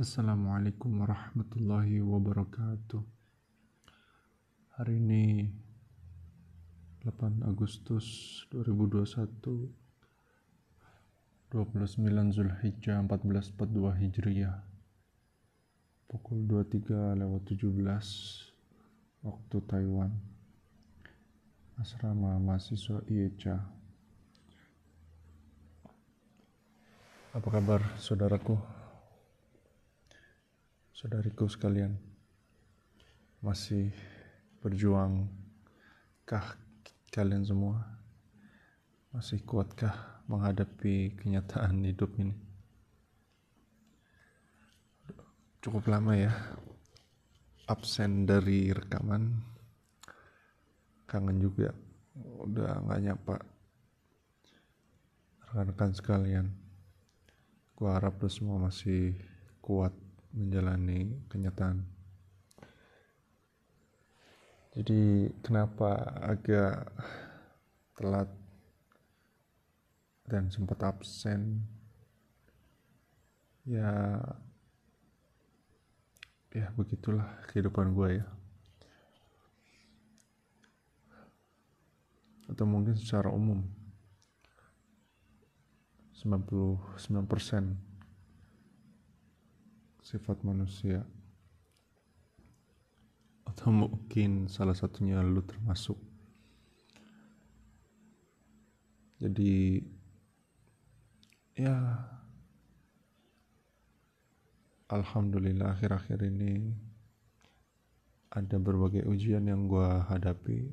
Assalamualaikum warahmatullahi wabarakatuh. Hari ini 8 Agustus 2021 29 Zulhijjah 1442 Hijriah. Pukul 23 lewat 17 Waktu Taiwan. Asrama Mahasiswa IECA Apa kabar saudaraku? Saudariku sekalian masih berjuang kah kalian semua? Masih kuatkah menghadapi kenyataan hidup ini? Cukup lama ya absen dari rekaman. Kangen juga udah nggak nyapa. Rekan-rekan sekalian gua harap lo semua masih kuat menjalani kenyataan. Jadi kenapa agak telat dan sempat absen? Ya, ya begitulah kehidupan gue ya. Atau mungkin secara umum 99% sifat manusia. Atau mungkin salah satunya lu termasuk. Jadi ya Alhamdulillah akhir-akhir ini ada berbagai ujian yang gue hadapi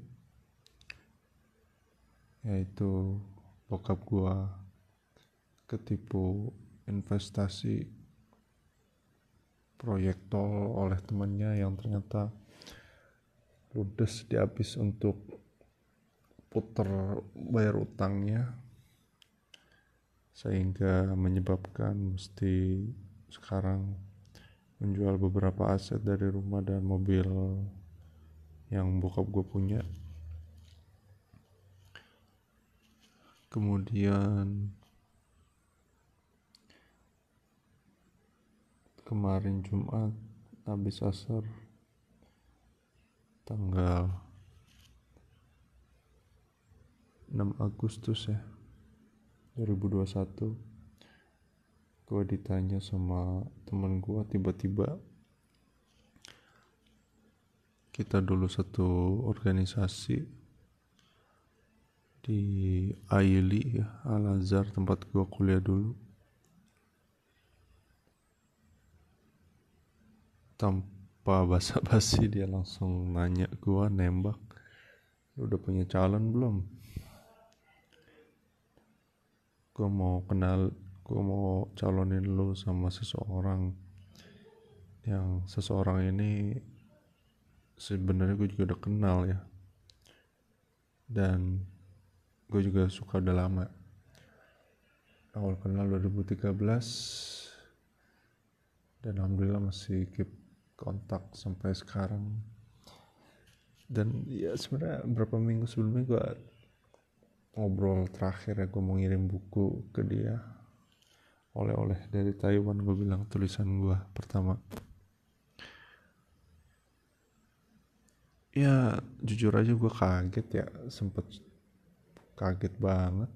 yaitu bokap gue ketipu investasi proyek tol oleh temannya yang ternyata ludes dihabis untuk putar bayar utangnya sehingga menyebabkan mesti sekarang menjual beberapa aset dari rumah dan mobil yang bokap gue punya. Kemudian kemarin Jumat habis asar tanggal 6 Agustus ya 2021 gue ditanya sama temen gue tiba-tiba kita dulu satu organisasi di Aili ya Al Azhar tempat gue kuliah dulu tanpa basa-basi dia langsung nanya gua nembak? Lu udah punya calon belum? Gua mau kenal gua mau calonin lu sama seseorang. Yang seseorang ini sebenarnya gue juga udah kenal ya. Dan gue juga suka udah lama. Awal kenal 2013 dan alhamdulillah masih keep kontak sampai sekarang. Dan ya sebenarnya beberapa minggu sebelumnya gue ngobrol terakhir ya gue mau ngirim buku ke dia. Oleh-oleh dari Taiwan gue bilang tulisan gue pertama. Ya jujur aja gue kaget ya sempet kaget banget.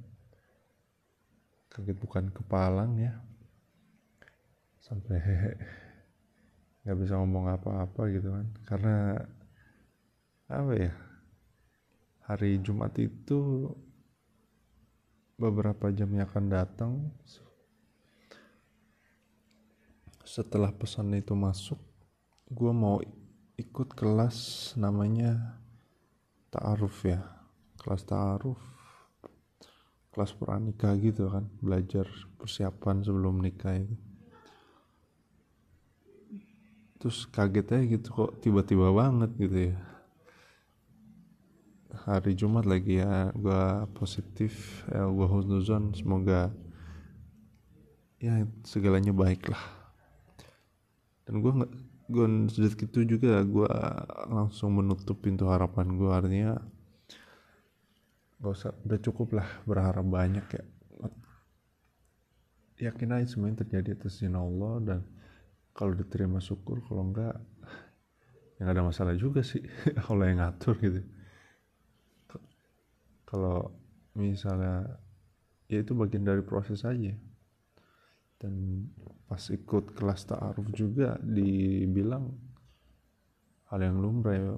Kaget bukan kepalang ya. Sampai nggak bisa ngomong apa-apa gitu kan. Karena apa ya hari Jumat itu beberapa jam yang akan datang setelah pesan itu masuk gue mau ikut kelas namanya ta'aruf ya. Kelas ta'aruf kelas pranikah gitu kan. Belajar persiapan sebelum nikah itu terus kaget aja gitu kok tiba-tiba banget gitu ya. Hari Jumat lagi ya gue positif ya gue husnuzon. Semoga ya segalanya baik lah. Dan gue nggak gue sedikit itu juga gue langsung menutup pintu harapan gue artinya gak usah udah cukup lah berharap banyak ya. Yakin aja semuanya terjadi atas Allah dan kalau diterima syukur kalau enggak yang ada masalah juga sih. Allah yang ngatur gitu. Kalau misalnya ya itu bagian dari proses aja. Dan pas ikut kelas ta'aruf juga dibilang hal yang lumrah ya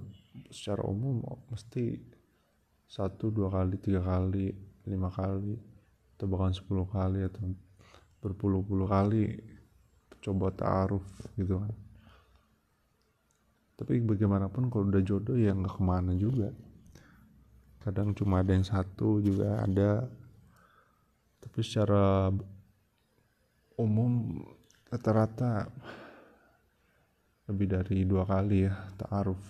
secara umum mesti satu dua kali tiga kali lima kali atau bahkan sepuluh kali atau berpuluh-puluh kali coba ta'aruf gitu kan. Tapi bagaimanapun kalau udah jodoh ya nggak ke mana juga. Kadang cuma ada yang satu juga ada. Tapi secara umum rata-rata lebih dari dua kali ya ta'aruf.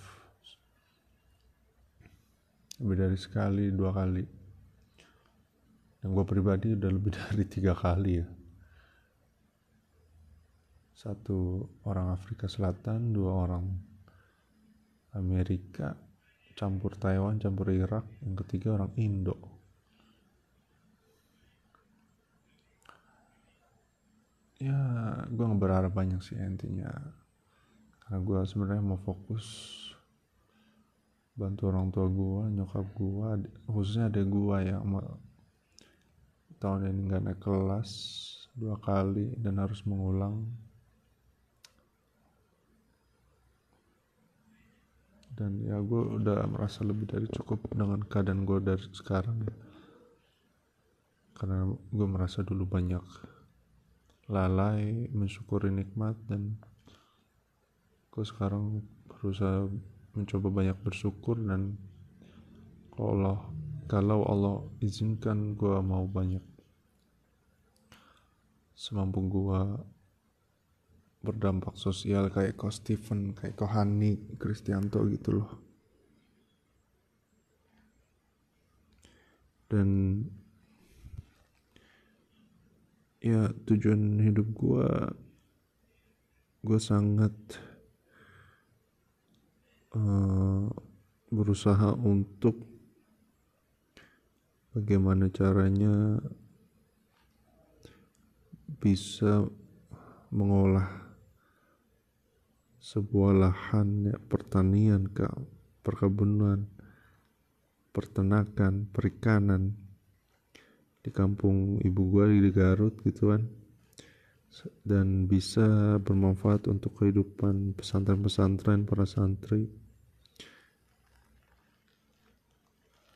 Lebih dari sekali dua kali. Dan gue pribadi udah lebih dari tiga kali ya satu orang Afrika Selatan dua orang Amerika campur Taiwan campur Irak yang ketiga orang Indo. Ya gue nggak berharap banyak sih intinya. Karena gue sebenarnya mau fokus bantu orang tua gue nyokap gue khususnya ada gue yang tahun ini nggak naik kelas dua kali dan harus mengulang dan ya gue udah merasa lebih dari cukup dengan keadaan gue dari sekarang ya. Karena gue merasa dulu banyak lalai mensyukuri nikmat dan gue sekarang berusaha mencoba banyak bersyukur dan kalau Allah kalau Allah izinkan gue mau banyak semampu gue berdampak sosial kayak ko Steven kayak ko Hani Kristianto gitu loh. Dan ya tujuan hidup gue gue sangat uh, berusaha untuk bagaimana caranya bisa mengolah sebuah lahan ya, pertanian ke perkebunan pertenakan perikanan. Di kampung ibu gua di Garut gitu kan. Dan bisa bermanfaat untuk kehidupan pesantren-pesantren para santri.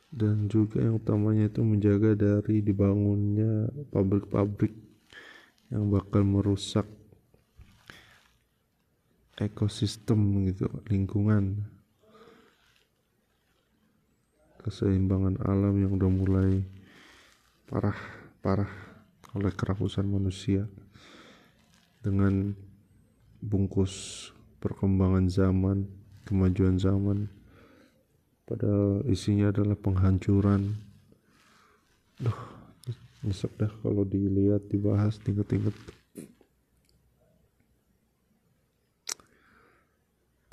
Dan juga yang utamanya itu menjaga dari dibangunnya pabrik-pabrik yang bakal merusak ekosistem gitu lingkungan. Keseimbangan alam yang udah mulai parah parah oleh kerakusan manusia dengan bungkus perkembangan zaman kemajuan zaman. Padahal isinya adalah penghancuran. Duh, nyesek dah kalau dilihat dibahas tingkat-tingkat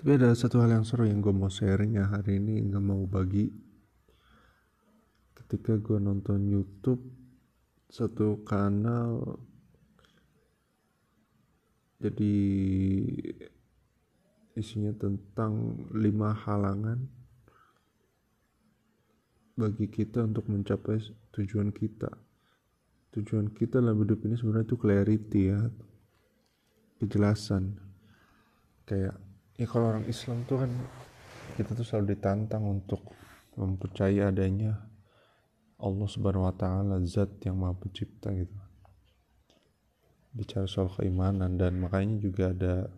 tapi ada satu hal yang seru yang gue mau sharing ya hari ini nggak mau bagi. Ketika gue nonton YouTube satu kanal jadi isinya tentang lima halangan bagi kita untuk mencapai tujuan kita. Tujuan kita dalam hidup ini sebenarnya itu clarity ya kejelasan. Kayak ya kalau orang Islam tuh kan kita tuh selalu ditantang untuk mempercayai adanya Allah Subhanahu wa taala zat yang Maha Pencipta gitu. Bicara soal keimanan dan makanya juga ada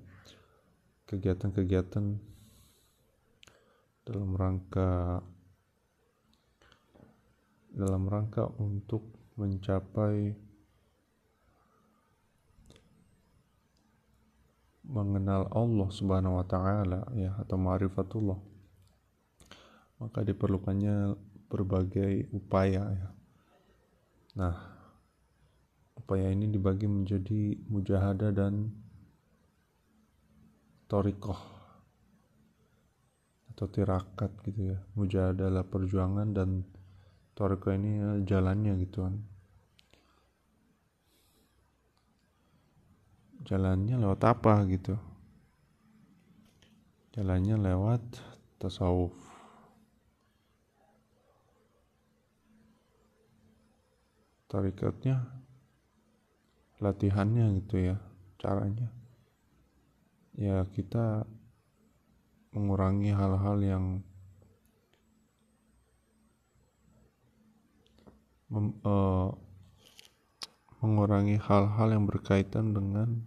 kegiatan-kegiatan dalam rangka dalam rangka untuk mencapai mengenal Allah Subhanahu wa taala ya atau ma'rifatullah maka diperlukannya berbagai upaya ya. Nah, upaya ini dibagi menjadi mujahadah dan torikoh atau tirakat gitu ya. Mujahadah adalah perjuangan dan torikoh ini jalannya gitu kan. Jalannya lewat apa gitu. Jalannya lewat tasawuf. Tarikatnya latihannya gitu ya caranya. Ya kita mengurangi hal-hal yang mem, uh, mengurangi hal-hal yang berkaitan dengan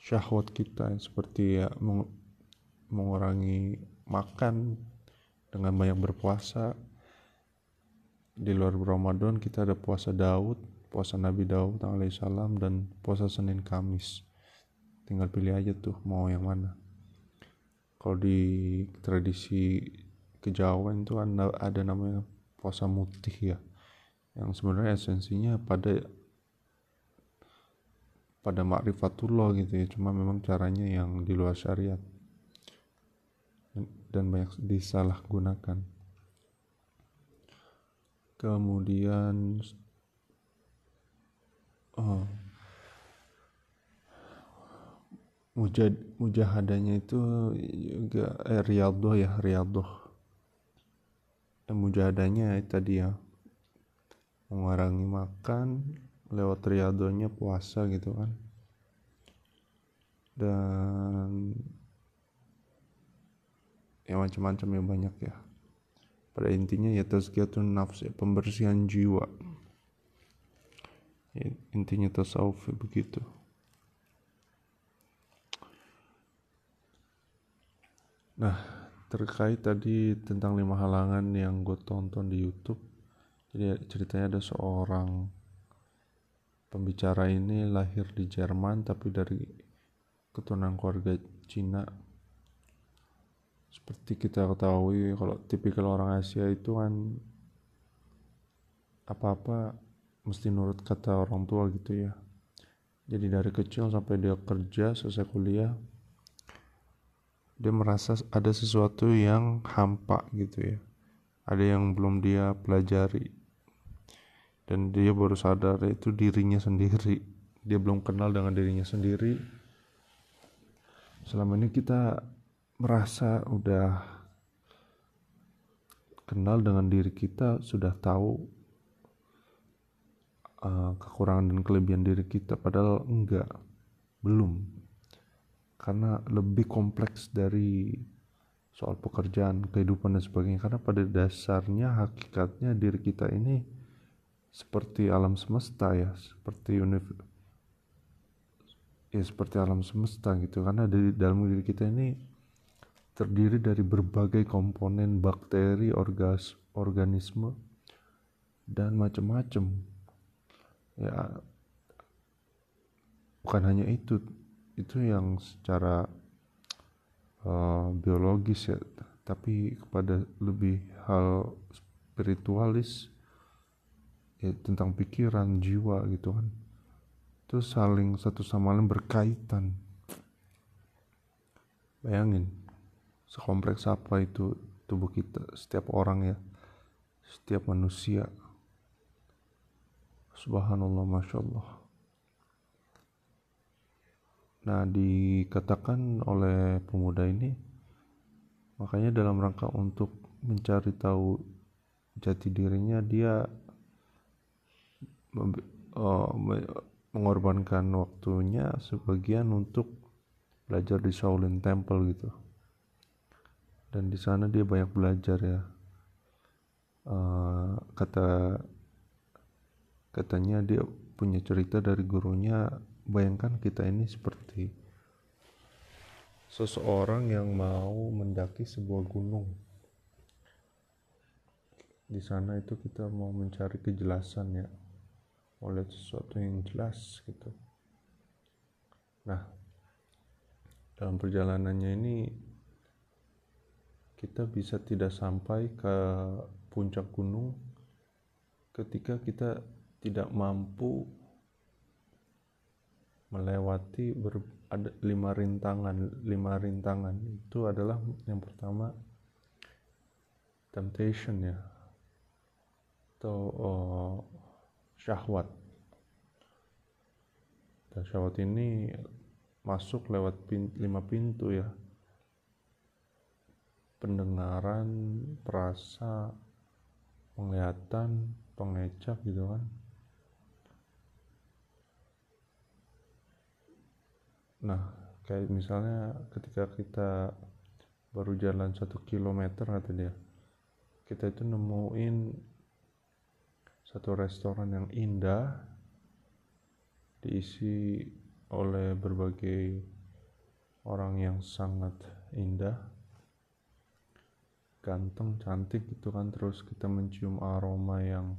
syahwat kita seperti ya meng, mengurangi makan dengan banyak berpuasa. Di luar Ramadan kita ada puasa Daud puasa Nabi Daud alaihissalam dan puasa Senin Kamis. Tinggal pilih aja tuh mau yang mana. Kalau di tradisi kejawen ada, ada namanya puasa mutih ya yang sebenarnya esensinya pada pada makrifatullah gitu ya. Cuma memang caranya yang di luar syariat. Dan banyak disalahgunakan. Kemudian oh, mujad mujahadanya itu juga eh, riyadhah ya riyadhah dan mujahadanya tadi ya mengurangi makan lewat riadonya puasa gitu kan. Dan ya macam-macam ya banyak ya. Pada intinya ya tazkiyatun nafs ya pembersihan jiwa. Ya, intinya tasawuf ya, begitu. Nah terkait tadi tentang lima halangan yang gue tonton di YouTube jadi ceritanya ada seorang pembicara ini lahir di Jerman tapi dari keturunan keluarga Cina. Seperti kita ketahui kalau tipikal orang Asia itu kan apa-apa mesti nurut kata orang tua gitu ya. Jadi dari kecil sampai dia kerja selesai kuliah dia merasa ada sesuatu yang hampa gitu ya. Ada yang belum dia pelajari dan dia baru sadar itu dirinya sendiri. Dia belum kenal dengan dirinya sendiri. Selama ini kita merasa udah kenal dengan diri kita sudah tahu uh, kekurangan dan kelebihan diri kita padahal enggak belum. Karena lebih kompleks dari soal pekerjaan kehidupan dan sebagainya. Karena pada dasarnya hakikatnya diri kita ini seperti alam semesta ya seperti univ ya seperti alam semesta gitu. Karena dari dalam diri kita ini terdiri dari berbagai komponen bakteri orgas organisme dan macam-macam. Ya bukan hanya itu itu yang secara uh, biologis ya tapi kepada lebih hal spiritualis ya tentang pikiran jiwa gitu kan. Itu saling satu sama lain berkaitan. Bayangin sekompleks apa itu tubuh kita setiap orang ya. Setiap manusia. Subhanallah masya Allah. Nah dikatakan oleh pemuda ini makanya dalam rangka untuk mencari tahu jati dirinya dia mengorbankan waktunya sebagian untuk belajar di Shaolin Temple gitu. Dan di sana dia banyak belajar ya. Uh, kata katanya dia punya cerita dari gurunya bayangkan kita ini seperti seseorang yang mau mendaki sebuah gunung. Di sana itu kita mau mencari kejelasan ya oleh sesuatu yang jelas gitu. Nah dalam perjalanannya ini kita bisa tidak sampai ke puncak gunung ketika kita tidak mampu melewati ber, ada lima rintangan. Lima rintangan itu adalah yang pertama temptation ya. Atau oh, syahwat. Syahwat ini masuk lewat pin, lima pintu ya. Pendengaran perasa penglihatan pengecap gitu kan. Nah kayak misalnya ketika kita baru jalan satu kilometer kata dia kita itu nemuin satu restoran yang indah diisi oleh berbagai orang yang sangat indah. Ganteng cantik gitu kan terus kita mencium aroma yang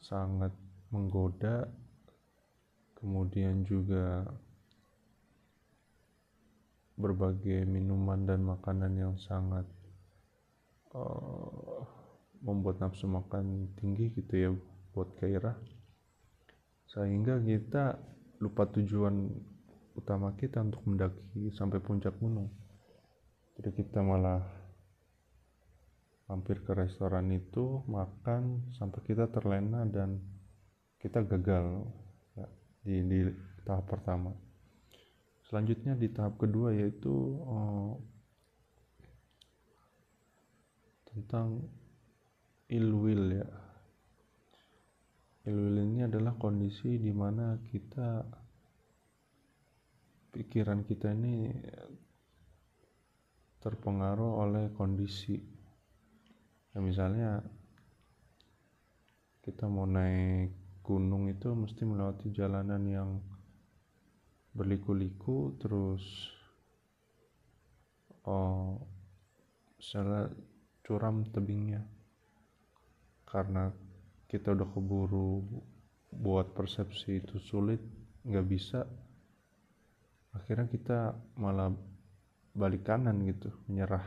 sangat menggoda. Kemudian juga berbagai minuman dan makanan yang sangat uh, membuat nafsu makan tinggi gitu ya buat gairah sehingga kita lupa tujuan utama kita untuk mendaki sampai puncak gunung. Jadi kita malah mampir ke restoran itu makan sampai kita terlena dan kita gagal ya, di, di tahap pertama. Selanjutnya di tahap kedua yaitu oh, tentang ilwil ya. Ilwil ini adalah kondisi di mana kita pikiran kita ini terpengaruh oleh kondisi. Ya misalnya kita mau naik gunung itu mesti melewati jalanan yang berliku-liku terus oh misalnya curam tebingnya karena kita udah keburu buat persepsi itu sulit nggak bisa akhirnya kita malah balik kanan gitu menyerah.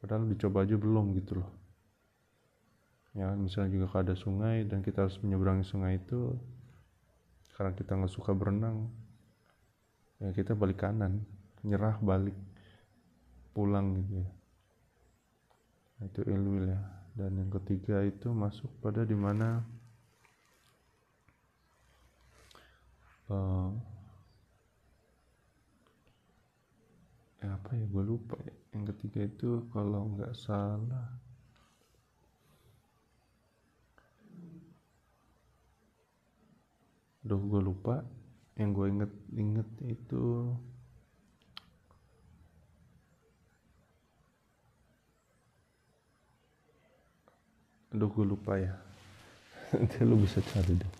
Padahal dicoba aja belum gitu loh. Ya misalnya juga ada sungai dan kita harus menyeberangi sungai itu karena kita nggak suka berenang ya kita balik kanan nyerah balik pulang gitu ya. Nah, itu ilwil ya dan yang ketiga itu masuk pada di mana uh, ya apa ya gue lupa ya. Yang ketiga itu kalau nggak salah Duh gue lupa. Yang gue inget inget itu Aduh gue lupa ya. Nanti lu bisa cari deh.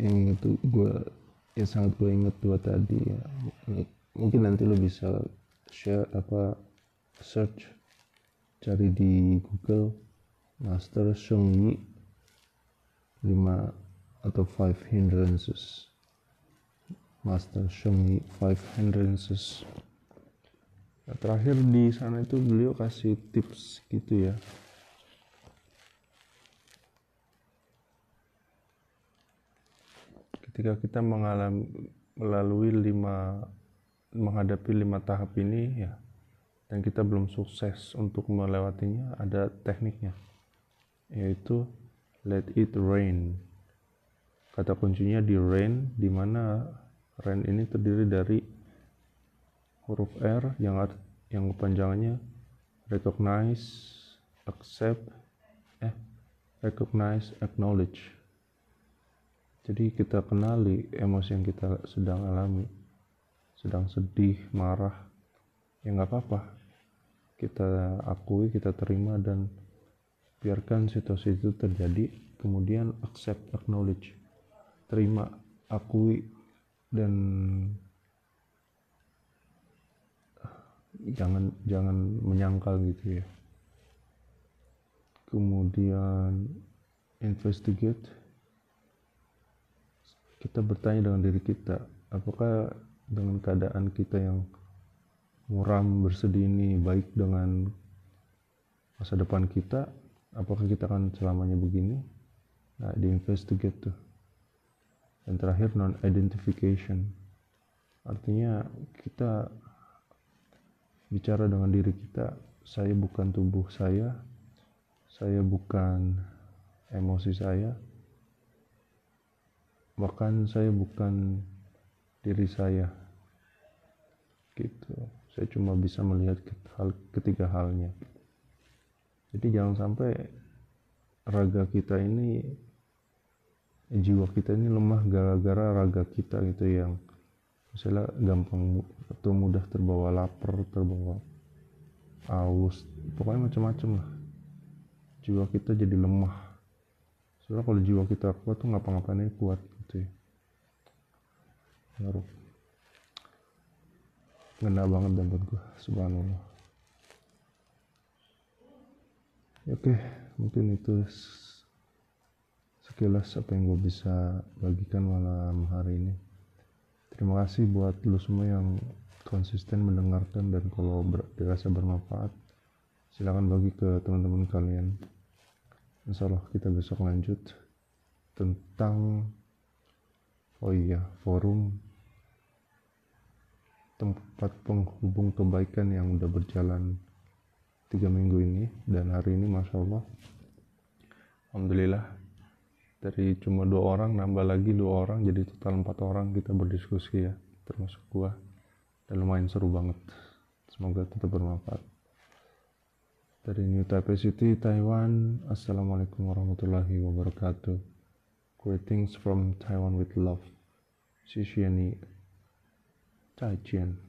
Yang tuh gue Yang sangat gue inget dua tadi ya. Mungkin nanti lo bisa share apa search cari di Google Master Yi 5 atau 5 hindrances. Master Yi 5 hindrances. Nah, terakhir di sana itu beliau kasih tips gitu ya ketika kita mengalami melalui lima menghadapi lima tahap ini ya dan kita belum sukses untuk melewatinya ada tekniknya yaitu let it rain. Kata kuncinya di rain di mana rain ini terdiri dari huruf R yang yang kepanjangannya recognize accept eh recognize acknowledge jadi kita kenali emosi yang kita sedang alami sedang sedih, marah, ya nggak apa-apa. Kita akui, kita terima dan biarkan situasi itu terjadi. Kemudian accept, acknowledge, terima, akui dan jangan jangan menyangkal gitu ya. Kemudian investigate kita bertanya dengan diri kita apakah dengan keadaan kita yang muram bersedih ini baik dengan masa depan kita apakah kita akan selamanya begini? Nah di investigate tuh. Dan terakhir non identification artinya kita bicara dengan diri kita saya bukan tubuh saya saya bukan emosi saya bahkan saya bukan diri saya. Gitu. Saya cuma bisa melihat ketiga halnya. Jadi jangan sampai raga kita ini jiwa kita ini lemah gara-gara raga kita gitu yang misalnya gampang atau mudah terbawa lapar terbawa aus pokoknya macam-macam lah. Jiwa kita jadi lemah. Soalnya kalau jiwa kita kuat tuh ngapa-ngapainnya kuat ngaruh ngena banget dan gue subhanallah. Oke mungkin itu sekilas apa yang gue bisa bagikan malam hari ini. Terima kasih buat lo semua yang konsisten mendengarkan dan kalau ber, dirasa bermanfaat silahkan bagi ke teman-teman kalian. Insya Allah kita besok lanjut tentang oh iya forum tempat penghubung kebaikan yang udah berjalan tiga minggu ini dan hari ini masya Allah Alhamdulillah dari cuma dua orang nambah lagi dua orang jadi total empat orang kita berdiskusi ya termasuk gua dan lumayan seru banget semoga tetap bermanfaat dari New Taipei City, Taiwan. Assalamualaikum warahmatullahi wabarakatuh. Greetings from Taiwan with love. 谢谢你， 再见。